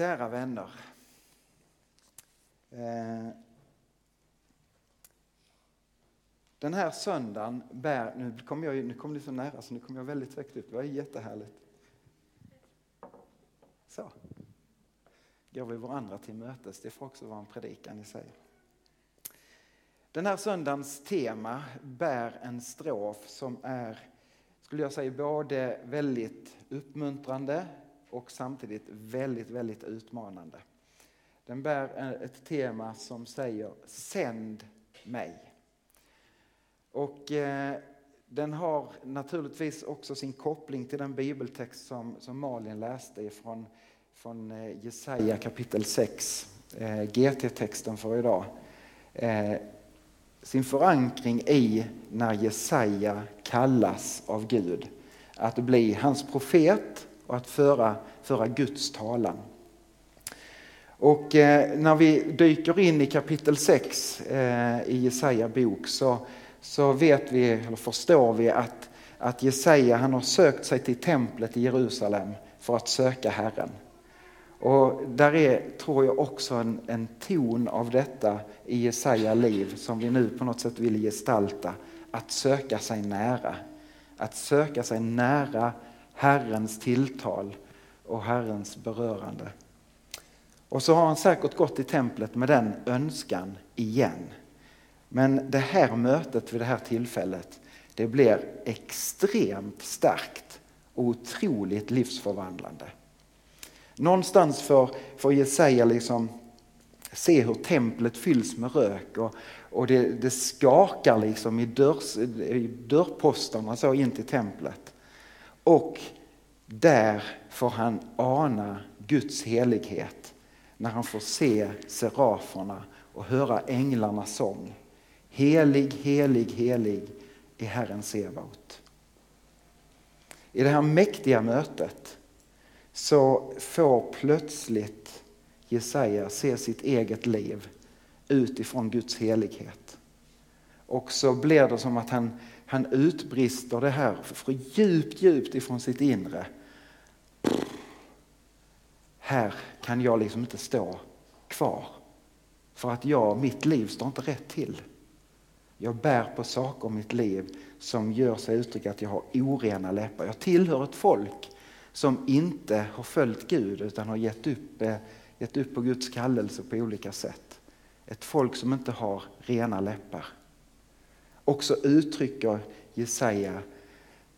Kära vänner. Eh, den här söndagen bär, nu kom jag nu kom det så nära så nu kom jag väldigt högt upp, det var jättehärligt. Så. Går vi varandra till mötes, det får också vara en predikan i sig. Den här söndagens tema bär en strof som är, skulle jag säga, både väldigt uppmuntrande och samtidigt väldigt, väldigt utmanande. Den bär ett tema som säger Sänd mig. Och eh, den har naturligtvis också sin koppling till den bibeltext som, som Malin läste ifrån från eh, Jesaja kapitel 6, eh, GT-texten för idag. Eh, sin förankring i när Jesaja kallas av Gud att bli hans profet och att föra, föra Guds talan. Och eh, när vi dyker in i kapitel 6 eh, i Jesaja bok så, så vet vi, eller förstår vi att, att Jesaja han har sökt sig till templet i Jerusalem för att söka Herren. Och där är, tror jag, också en, en ton av detta i Jesaja liv som vi nu på något sätt vill gestalta. Att söka sig nära. Att söka sig nära Herrens tilltal och Herrens berörande. Och så har han säkert gått till templet med den önskan igen. Men det här mötet vid det här tillfället, det blir extremt starkt och otroligt livsförvandlande. Någonstans får, får Jesaja liksom se hur templet fylls med rök och, och det, det skakar liksom i, dörrs, i dörrposterna så in till templet. Och där får han ana Guds helighet när han får se seraferna och höra änglarnas sång. Helig, helig, helig är Herren Sebaot. I det här mäktiga mötet så får plötsligt Jesaja se sitt eget liv utifrån Guds helighet. Och så blir det som att han, han utbrister det här för djupt, djupt ifrån sitt inre. Här kan jag liksom inte stå kvar. För att jag, mitt liv står inte rätt till. Jag bär på saker i mitt liv som gör sig uttryck att jag har orena läppar. Jag tillhör ett folk som inte har följt Gud utan har gett upp, eh, gett upp på Guds kallelse på olika sätt. Ett folk som inte har rena läppar. Också uttrycker Jesaja,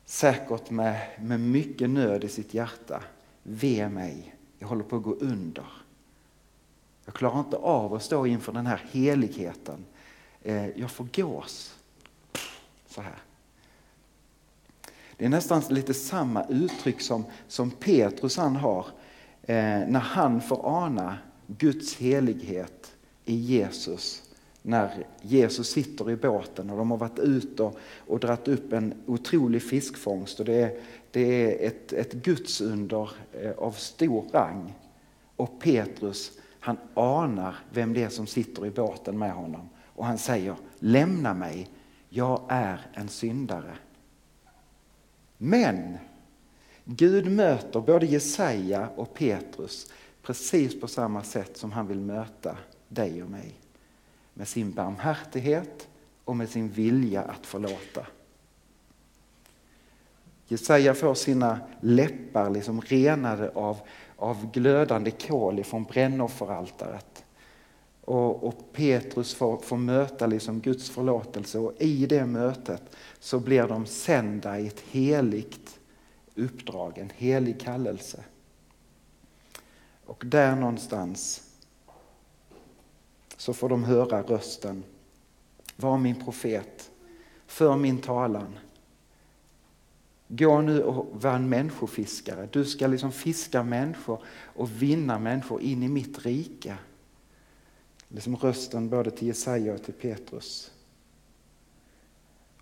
säkert med, med mycket nöd i sitt hjärta, ve mig, jag håller på att gå under. Jag klarar inte av att stå inför den här heligheten. Eh, jag får gås. Så här. Det är nästan lite samma uttryck som, som Petrus han har eh, när han får ana Guds helighet i Jesus. När Jesus sitter i båten och de har varit ute och, och dratt upp en otrolig fiskfångst. Och det, är, det är ett, ett gudsunder eh, av stor rang. Och Petrus han anar vem det är som sitter i båten med honom. Och han säger, lämna mig, jag är en syndare. Men Gud möter både Jesaja och Petrus precis på samma sätt som han vill möta dig och mig. Med sin barmhärtighet och med sin vilja att förlåta. Jesaja får sina läppar liksom renade av, av glödande kol ifrån brännofferaltaret. Och, och Petrus får, får möta liksom Guds förlåtelse och i det mötet så blir de sända i ett heligt uppdrag, en helig kallelse. Och där någonstans så får de höra rösten. Var min profet, för min talan. Gå nu och var en människofiskare. Du ska liksom fiska människor och vinna människor in i mitt rike. Liksom rösten både till Jesaja och till Petrus.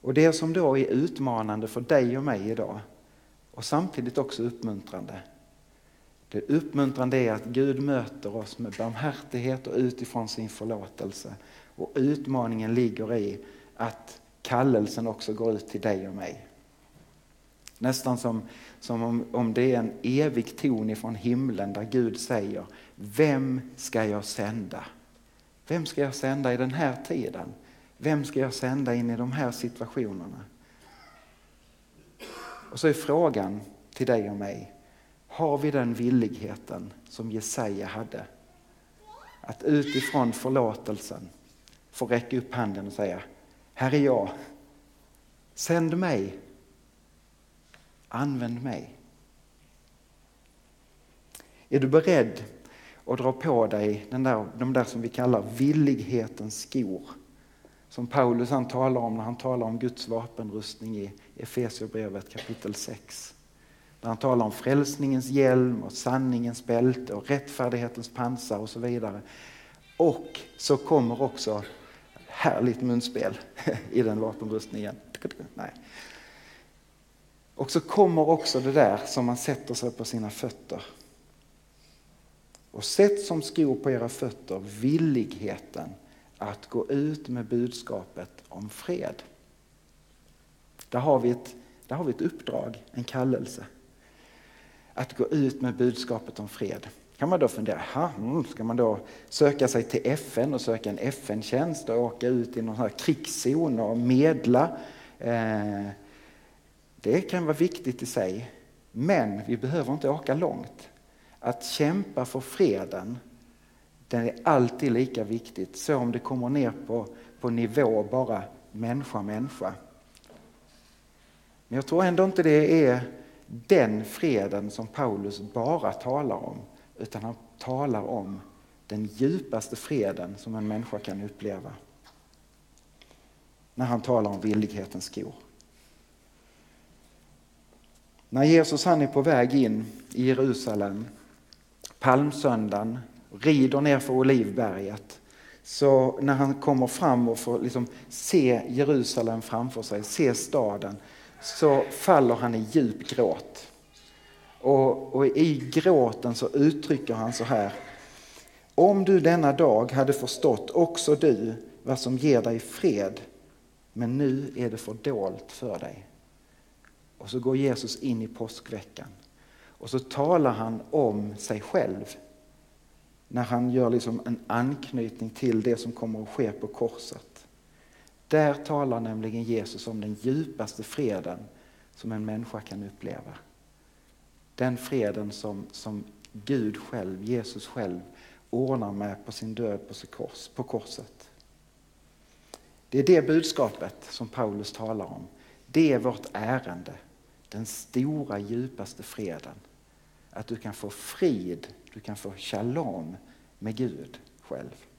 Och det som då är utmanande för dig och mig idag och samtidigt också uppmuntrande. Det uppmuntrande är att Gud möter oss med barmhärtighet och utifrån sin förlåtelse. Och utmaningen ligger i att kallelsen också går ut till dig och mig. Nästan som, som om, om det är en evig ton ifrån himlen där Gud säger Vem ska jag sända? Vem ska jag sända i den här tiden? Vem ska jag sända in i de här situationerna? Och så är frågan till dig och mig. Har vi den villigheten som Jesaja hade? Att utifrån förlåtelsen få räcka upp handen och säga Här är jag. Sänd mig. Använd mig. Är du beredd att dra på dig den där, de där som vi kallar villighetens skor? Som Paulus han talar om när han talar om Guds vapenrustning i Efesierbrevet kapitel 6. Där han talar om frälsningens hjälm och sanningens bälte och rättfärdighetens pansar och så vidare. Och så kommer också härligt munspel i den vapenrustningen. Nej. Och så kommer också det där som man sätter sig på sina fötter. Och sätt som skor på era fötter villigheten att gå ut med budskapet om fred. Där har vi ett, där har vi ett uppdrag, en kallelse. Att gå ut med budskapet om fred. kan man då fundera, hmm, ska man då söka sig till FN och söka en FN-tjänst och åka ut i någon här krigszon och medla? Eh, det kan vara viktigt i sig, men vi behöver inte åka långt. Att kämpa för freden, den är alltid lika viktigt. Så om det kommer ner på, på nivå bara människa, människa. Men jag tror ändå inte det är den freden som Paulus bara talar om, utan han talar om den djupaste freden som en människa kan uppleva. När han talar om villighetens skor. När Jesus han är på väg in i Jerusalem, palmsöndagen, rider ner för Olivberget. Så när han kommer fram och får liksom se Jerusalem framför sig, se staden, så faller han i djup gråt. Och, och i gråten så uttrycker han så här. Om du denna dag hade förstått också du vad som ger dig fred, men nu är det fördolt för dig. Och så går Jesus in i påskveckan. Och så talar han om sig själv. När han gör liksom en anknytning till det som kommer att ske på korset. Där talar nämligen Jesus om den djupaste freden som en människa kan uppleva. Den freden som, som Gud själv, Jesus själv, ordnar med på sin död på, sin kors, på korset. Det är det budskapet som Paulus talar om. Det är vårt ärende den stora djupaste freden. Att du kan få frid, du kan få shalom med Gud själv.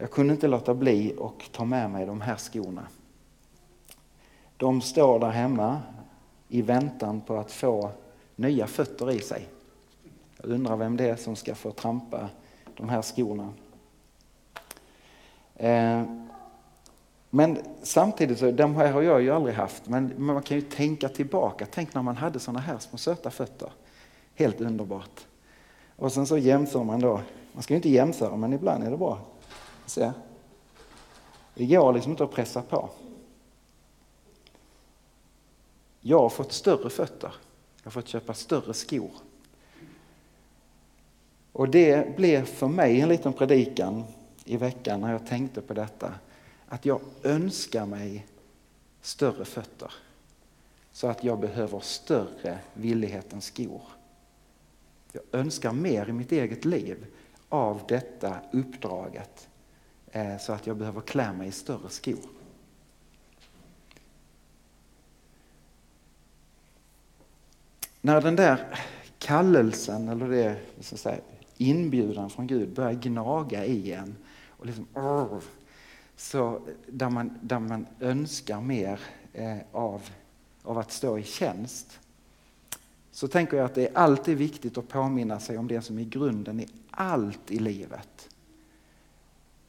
Jag kunde inte låta bli att ta med mig de här skorna. De står där hemma i väntan på att få nya fötter i sig. Jag undrar vem det är som ska få trampa de här skorna. Eh, men samtidigt, så, de här har jag ju aldrig haft, men man kan ju tänka tillbaka. Tänk när man hade sådana här små söta fötter. Helt underbart. Och sen så jämför man då, man ska ju inte jämföra men ibland är det bra. Se. Det går liksom inte att pressa på. Jag har fått större fötter. Jag har fått köpa större skor. Och det blev för mig en liten predikan i veckan när jag tänkte på detta att jag önskar mig större fötter. Så att jag behöver större villighetens skor. Jag önskar mer i mitt eget liv av detta uppdraget. Eh, så att jag behöver klä mig i större skor. När den där kallelsen, eller det, så att säga, inbjudan från Gud börjar gnaga i en och liksom, så där, man, där man önskar mer eh, av, av att stå i tjänst så tänker jag att det är alltid viktigt att påminna sig om det som är grunden i allt i livet.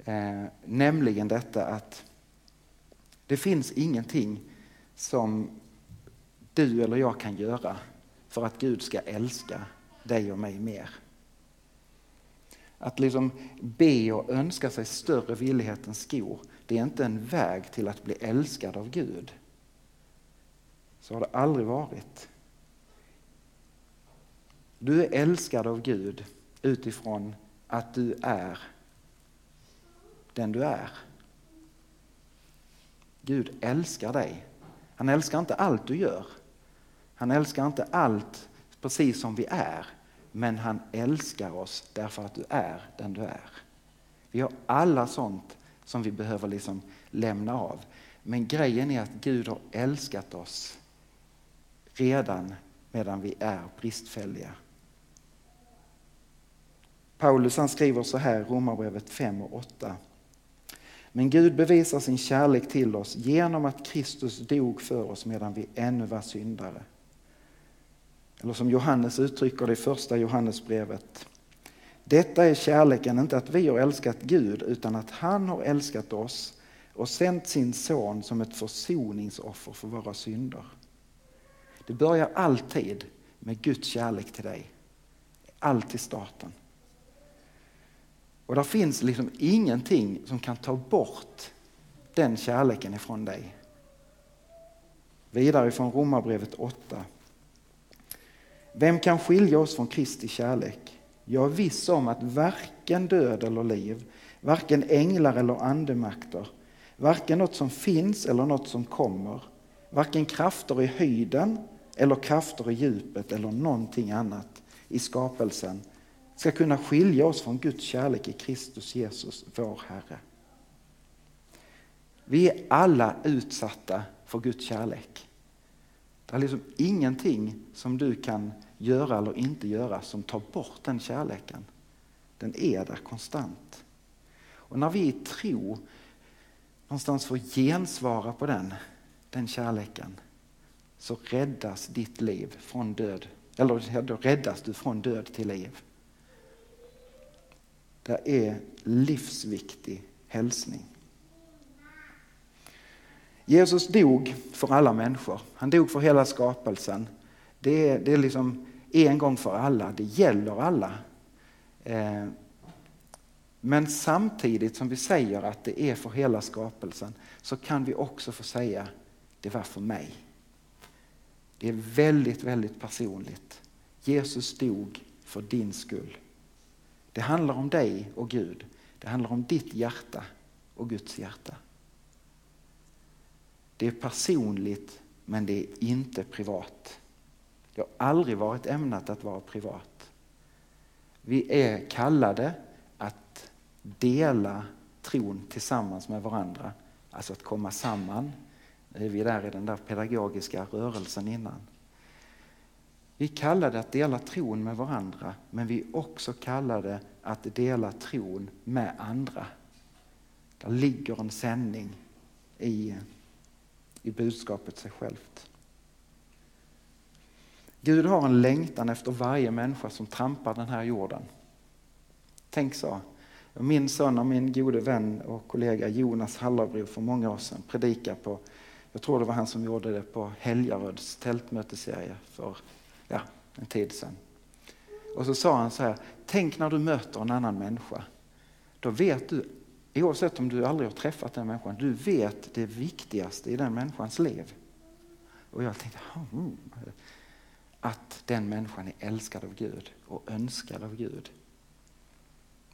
Eh, nämligen detta att det finns ingenting som du eller jag kan göra för att Gud ska älska dig och mig mer. Att liksom be och önska sig större villighet än skor, det är inte en väg till att bli älskad av Gud. Så har det aldrig varit. Du är älskad av Gud utifrån att du är den du är. Gud älskar dig. Han älskar inte allt du gör. Han älskar inte allt precis som vi är. Men han älskar oss därför att du är den du är. Vi har alla sånt som vi behöver liksom lämna av. Men grejen är att Gud har älskat oss redan medan vi är bristfälliga. Paulus han skriver så här i Romarbrevet 5 och 8. Men Gud bevisar sin kärlek till oss genom att Kristus dog för oss medan vi ännu var syndare. Eller som Johannes uttrycker det i första Johannesbrevet. Detta är kärleken, inte att vi har älskat Gud utan att han har älskat oss och sänt sin son som ett försoningsoffer för våra synder. Det börjar alltid med Guds kärlek till dig. Alltid starten. Och det finns liksom ingenting som kan ta bort den kärleken ifrån dig. Vidare från Romarbrevet 8. Vem kan skilja oss från Kristi kärlek? Jag är viss om att varken död eller liv, varken änglar eller andemakter, varken något som finns eller något som kommer, varken krafter i höjden eller krafter i djupet eller någonting annat i skapelsen ska kunna skilja oss från Guds kärlek i Kristus Jesus, vår Herre. Vi är alla utsatta för Guds kärlek. Det är liksom ingenting som du kan göra eller inte göra som tar bort den kärleken. Den är där konstant. Och när vi i tro någonstans får gensvara på den, den kärleken så räddas ditt liv från död. Eller då räddas du från död till liv. Det är livsviktig hälsning. Jesus dog för alla människor. Han dog för hela skapelsen. Det är, det är liksom en gång för alla. Det gäller alla. Eh, men samtidigt som vi säger att det är för hela skapelsen så kan vi också få säga det var för mig. Det är väldigt, väldigt personligt. Jesus dog för din skull. Det handlar om dig och Gud. Det handlar om ditt hjärta och Guds hjärta. Det är personligt men det är inte privat. Det har aldrig varit ämnat att vara privat. Vi är kallade att dela tron tillsammans med varandra. Alltså att komma samman. Nu är vi där i den där pedagogiska rörelsen innan. Vi kallade att dela tron med varandra men vi också kallade att dela tron med andra. Där ligger en sändning i, i budskapet sig självt. Gud har en längtan efter varje människa som trampar den här jorden. Tänk så. Min son och min gode vän och kollega Jonas Hallabro för många år sedan predikade på, jag tror det var han som gjorde det på Helgaröds tältmötesserie för ja, en tid sedan. Och så sa han så här, tänk när du möter en annan människa. Då vet du, oavsett om du aldrig har träffat den människan, du vet det viktigaste i den människans liv. Och jag tänkte, hmm, att den människan är älskad av Gud och önskad av Gud.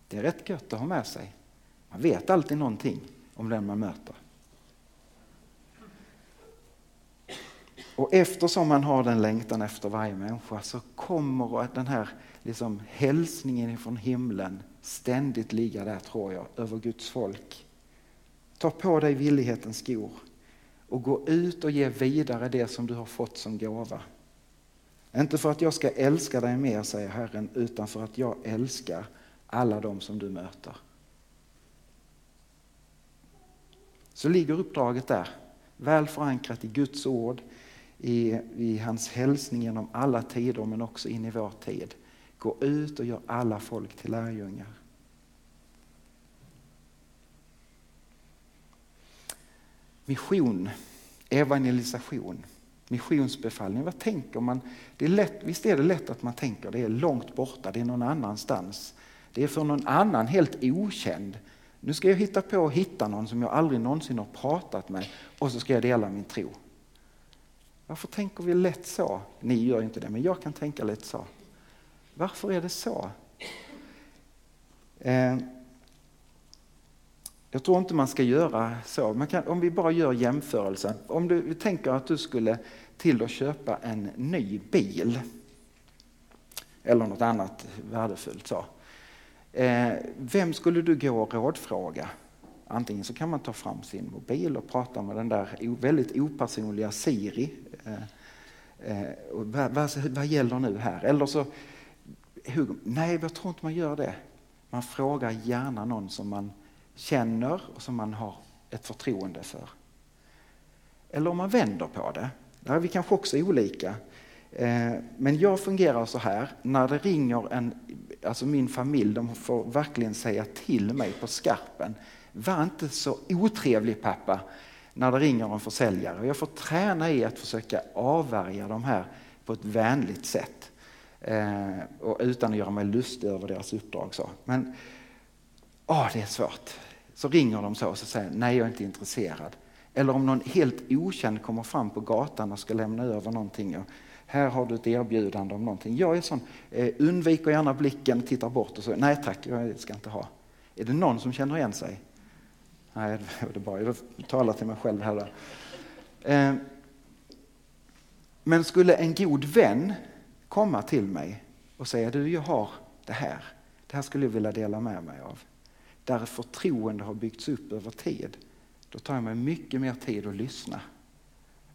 Det är rätt gött att ha med sig. Man vet alltid någonting om den man möter. Och eftersom man har den längtan efter varje människa så kommer den här liksom, hälsningen från himlen ständigt ligga där tror jag, över Guds folk. Ta på dig villighetens skor och gå ut och ge vidare det som du har fått som gåva. Inte för att jag ska älska dig mer, säger Herren, utan för att jag älskar alla de som du möter. Så ligger uppdraget där, väl förankrat i Guds ord, i, i hans hälsning genom alla tider men också in i vår tid. Gå ut och gör alla folk till lärjungar. Mission, evangelisation, missionsbefallning. Vad tänker man? Det är lätt, visst är det lätt att man tänker det är långt borta, det är någon annanstans. Det är för någon annan helt okänd. Nu ska jag hitta på att hitta någon som jag aldrig någonsin har pratat med och så ska jag dela min tro. Varför tänker vi lätt så? Ni gör inte det, men jag kan tänka lite så. Varför är det så? Eh, jag tror inte man ska göra så. Man kan, om vi bara gör jämförelsen. Om du tänker att du skulle till att köpa en ny bil. Eller något annat värdefullt. Så. Eh, vem skulle du gå och rådfråga? Antingen så kan man ta fram sin mobil och prata med den där väldigt opersonliga Siri. Eh, eh, vad, vad, vad gäller nu här? Eller så, nej jag tror inte man gör det. Man frågar gärna någon som man känner och som man har ett förtroende för. Eller om man vänder på det. Där är vi kanske också olika. Eh, men jag fungerar så här, när det ringer en, alltså min familj, de får verkligen säga till mig på skarpen. Var inte så otrevlig pappa när det ringer en försäljare. Jag får träna i att försöka avvärja de här på ett vänligt sätt. Eh, och utan att göra mig lustig över deras uppdrag. Så. Men åh, det är svårt. Så ringer de så och så säger nej jag är inte intresserad. Eller om någon helt okänd kommer fram på gatan och ska lämna över någonting. Och här har du ett erbjudande om någonting. Jag är sån, eh, undviker gärna blicken, tittar bort och så, nej tack, jag ska inte ha. Är det någon som känner igen sig? Nej, det är bara, jag talar till mig själv här. Eh, men skulle en god vän komma till mig och säga, du jag har det här, det här skulle jag vilja dela med mig av. Där förtroende har byggts upp över tid, då tar jag mig mycket mer tid att lyssna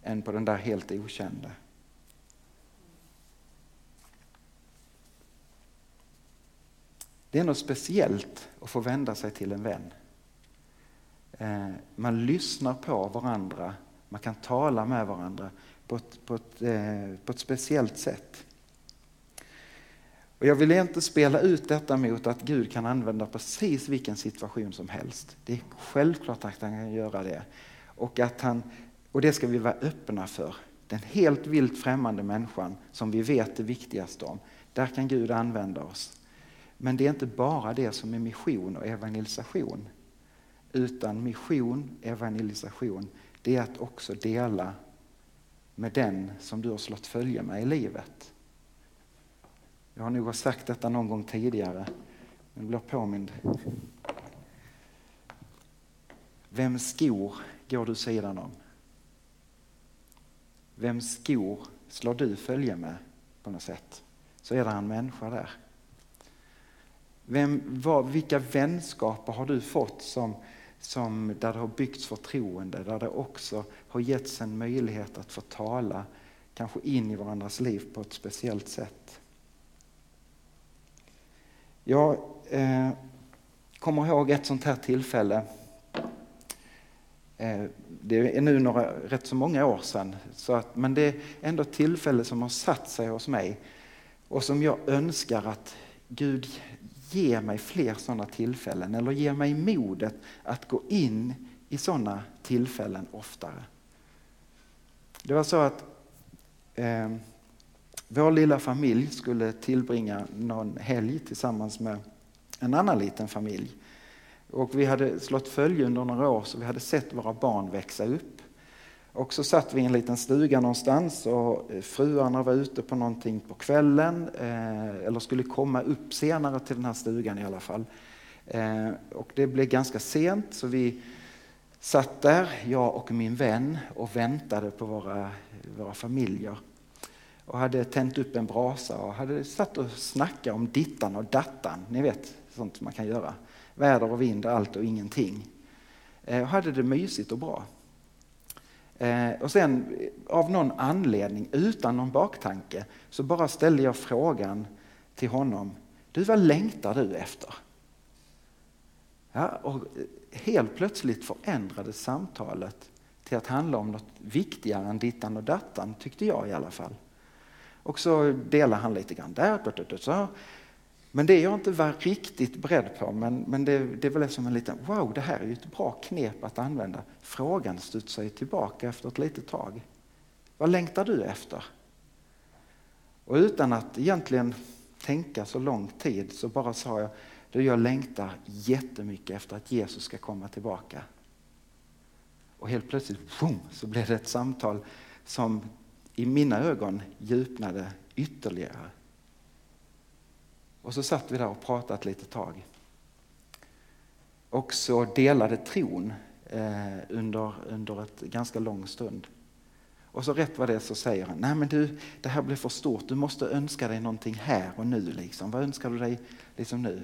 än på den där helt okända. Det är något speciellt att få vända sig till en vän. Eh, man lyssnar på varandra, man kan tala med varandra på ett, på ett, eh, på ett speciellt sätt. Och jag vill inte spela ut detta mot att Gud kan använda precis vilken situation som helst. Det är självklart att han kan göra det. Och, att han, och det ska vi vara öppna för. Den helt vilt främmande människan som vi vet det viktigaste om. Där kan Gud använda oss. Men det är inte bara det som är mission och evangelisation. Utan mission, evangelisation, det är att också dela med den som du har slått följe med i livet. Jag har nog sagt detta någon gång tidigare, men blir påmind. Vems skor går du sidan om? Vems skor slår du följe med på något sätt? Så är det en människa där. Vem, vad, vilka vänskaper har du fått som, som, där det har byggts förtroende, där det också har getts en möjlighet att få tala kanske in i varandras liv på ett speciellt sätt? Jag eh, kommer ihåg ett sånt här tillfälle. Eh, det är nu några, rätt så många år sedan, så att, men det är ändå ett tillfälle som har satt sig hos mig och som jag önskar att Gud ge mig fler sådana tillfällen eller ge mig modet att gå in i sådana tillfällen oftare. Det var så att eh, vår lilla familj skulle tillbringa någon helg tillsammans med en annan liten familj. Och vi hade slått följe under några år så vi hade sett våra barn växa upp. Och så satt vi i en liten stuga någonstans och eh, fruarna var ute på någonting på kvällen eh, eller skulle komma upp senare till den här stugan i alla fall. Eh, och det blev ganska sent så vi satt där, jag och min vän och väntade på våra, våra familjer. Och hade tänt upp en brasa och hade satt och snackat om dittan och dattan. Ni vet sånt man kan göra. Väder och vind, allt och ingenting. Eh, och hade det mysigt och bra. Eh, och sen eh, av någon anledning, utan någon baktanke, så bara ställde jag frågan till honom. Du, vad längtar du efter? Ja, och eh, helt plötsligt förändrades samtalet till att handla om något viktigare än dittan och dattan, tyckte jag i alla fall. Och så delade han lite grann där. Så men det jag inte var riktigt beredd på, men, men det, det är väl som en liten, wow det här är ju ett bra knep att använda. Frågan studsar ju tillbaka efter ett litet tag. Vad längtar du efter? Och utan att egentligen tänka så lång tid så bara sa jag, Du, jag längtar jättemycket efter att Jesus ska komma tillbaka. Och helt plötsligt boom, så blev det ett samtal som i mina ögon djupnade ytterligare. Och så satt vi där och pratade ett litet tag. Och så delade tron eh, under, under ett ganska lång stund. Och så rätt vad det så säger han, nej men du, det här blir för stort, du måste önska dig någonting här och nu. Liksom. Vad önskar du dig liksom nu?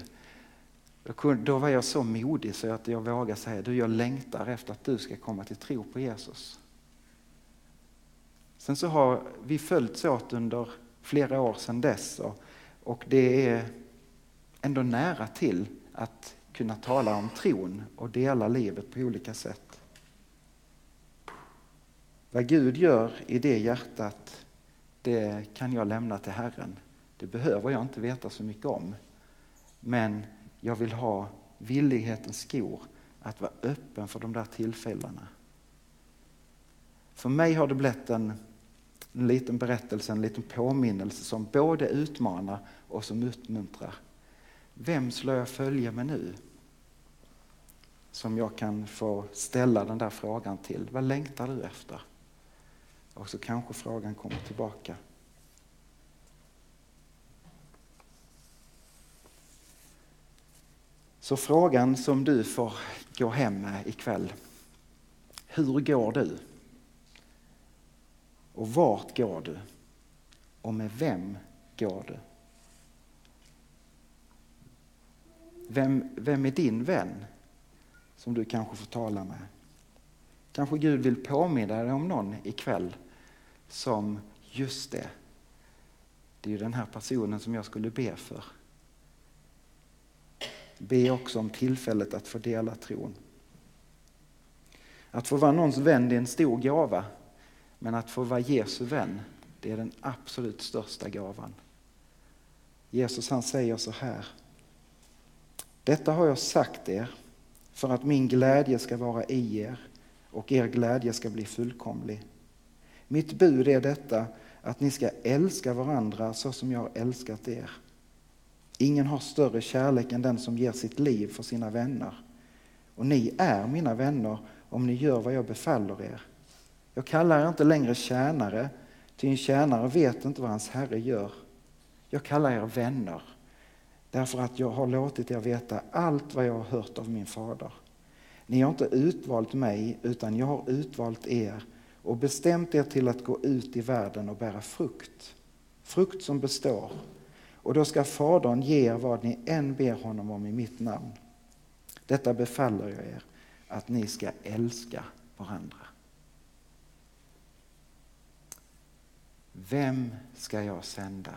Då var jag så modig så att jag vågade säga, du jag längtar efter att du ska komma till tro på Jesus. Sen så har vi följts åt under flera år sedan dess och, och det är ändå nära till att kunna tala om tron och dela livet på olika sätt. Vad Gud gör i det hjärtat, det kan jag lämna till Herren. Det behöver jag inte veta så mycket om. Men jag vill ha villighetens skor att vara öppen för de där tillfällena. För mig har det blivit en, en liten berättelse, en liten påminnelse som både utmanar och som uppmuntrar. Vem slår jag följa med nu? Som jag kan få ställa den där frågan till. Vad längtar du efter? Och så kanske frågan kommer tillbaka. Så frågan som du får gå hem med ikväll. Hur går du? Och vart går du? Och med vem går du? Vem, vem är din vän som du kanske får tala med? Kanske Gud vill påminna dig om någon ikväll som just det, det är ju den här personen som jag skulle be för. Be också om tillfället att få dela tron. Att få vara någons vän är en stor gåva, men att få vara Jesu vän det är den absolut största gåvan. Jesus han säger så här. Detta har jag sagt er för att min glädje ska vara i er och er glädje ska bli fullkomlig. Mitt bud är detta att ni ska älska varandra så som jag har älskat er. Ingen har större kärlek än den som ger sitt liv för sina vänner. Och ni är mina vänner om ni gör vad jag befaller er. Jag kallar er inte längre tjänare, ty en tjänare vet inte vad hans herre gör. Jag kallar er vänner, därför att jag har låtit er veta allt vad jag har hört av min fader. Ni har inte utvalt mig, utan jag har utvalt er och bestämt er till att gå ut i världen och bära frukt. Frukt som består och då ska Fadern ge er vad ni än ber honom om i mitt namn. Detta befaller jag er, att ni ska älska varandra. Vem ska jag sända?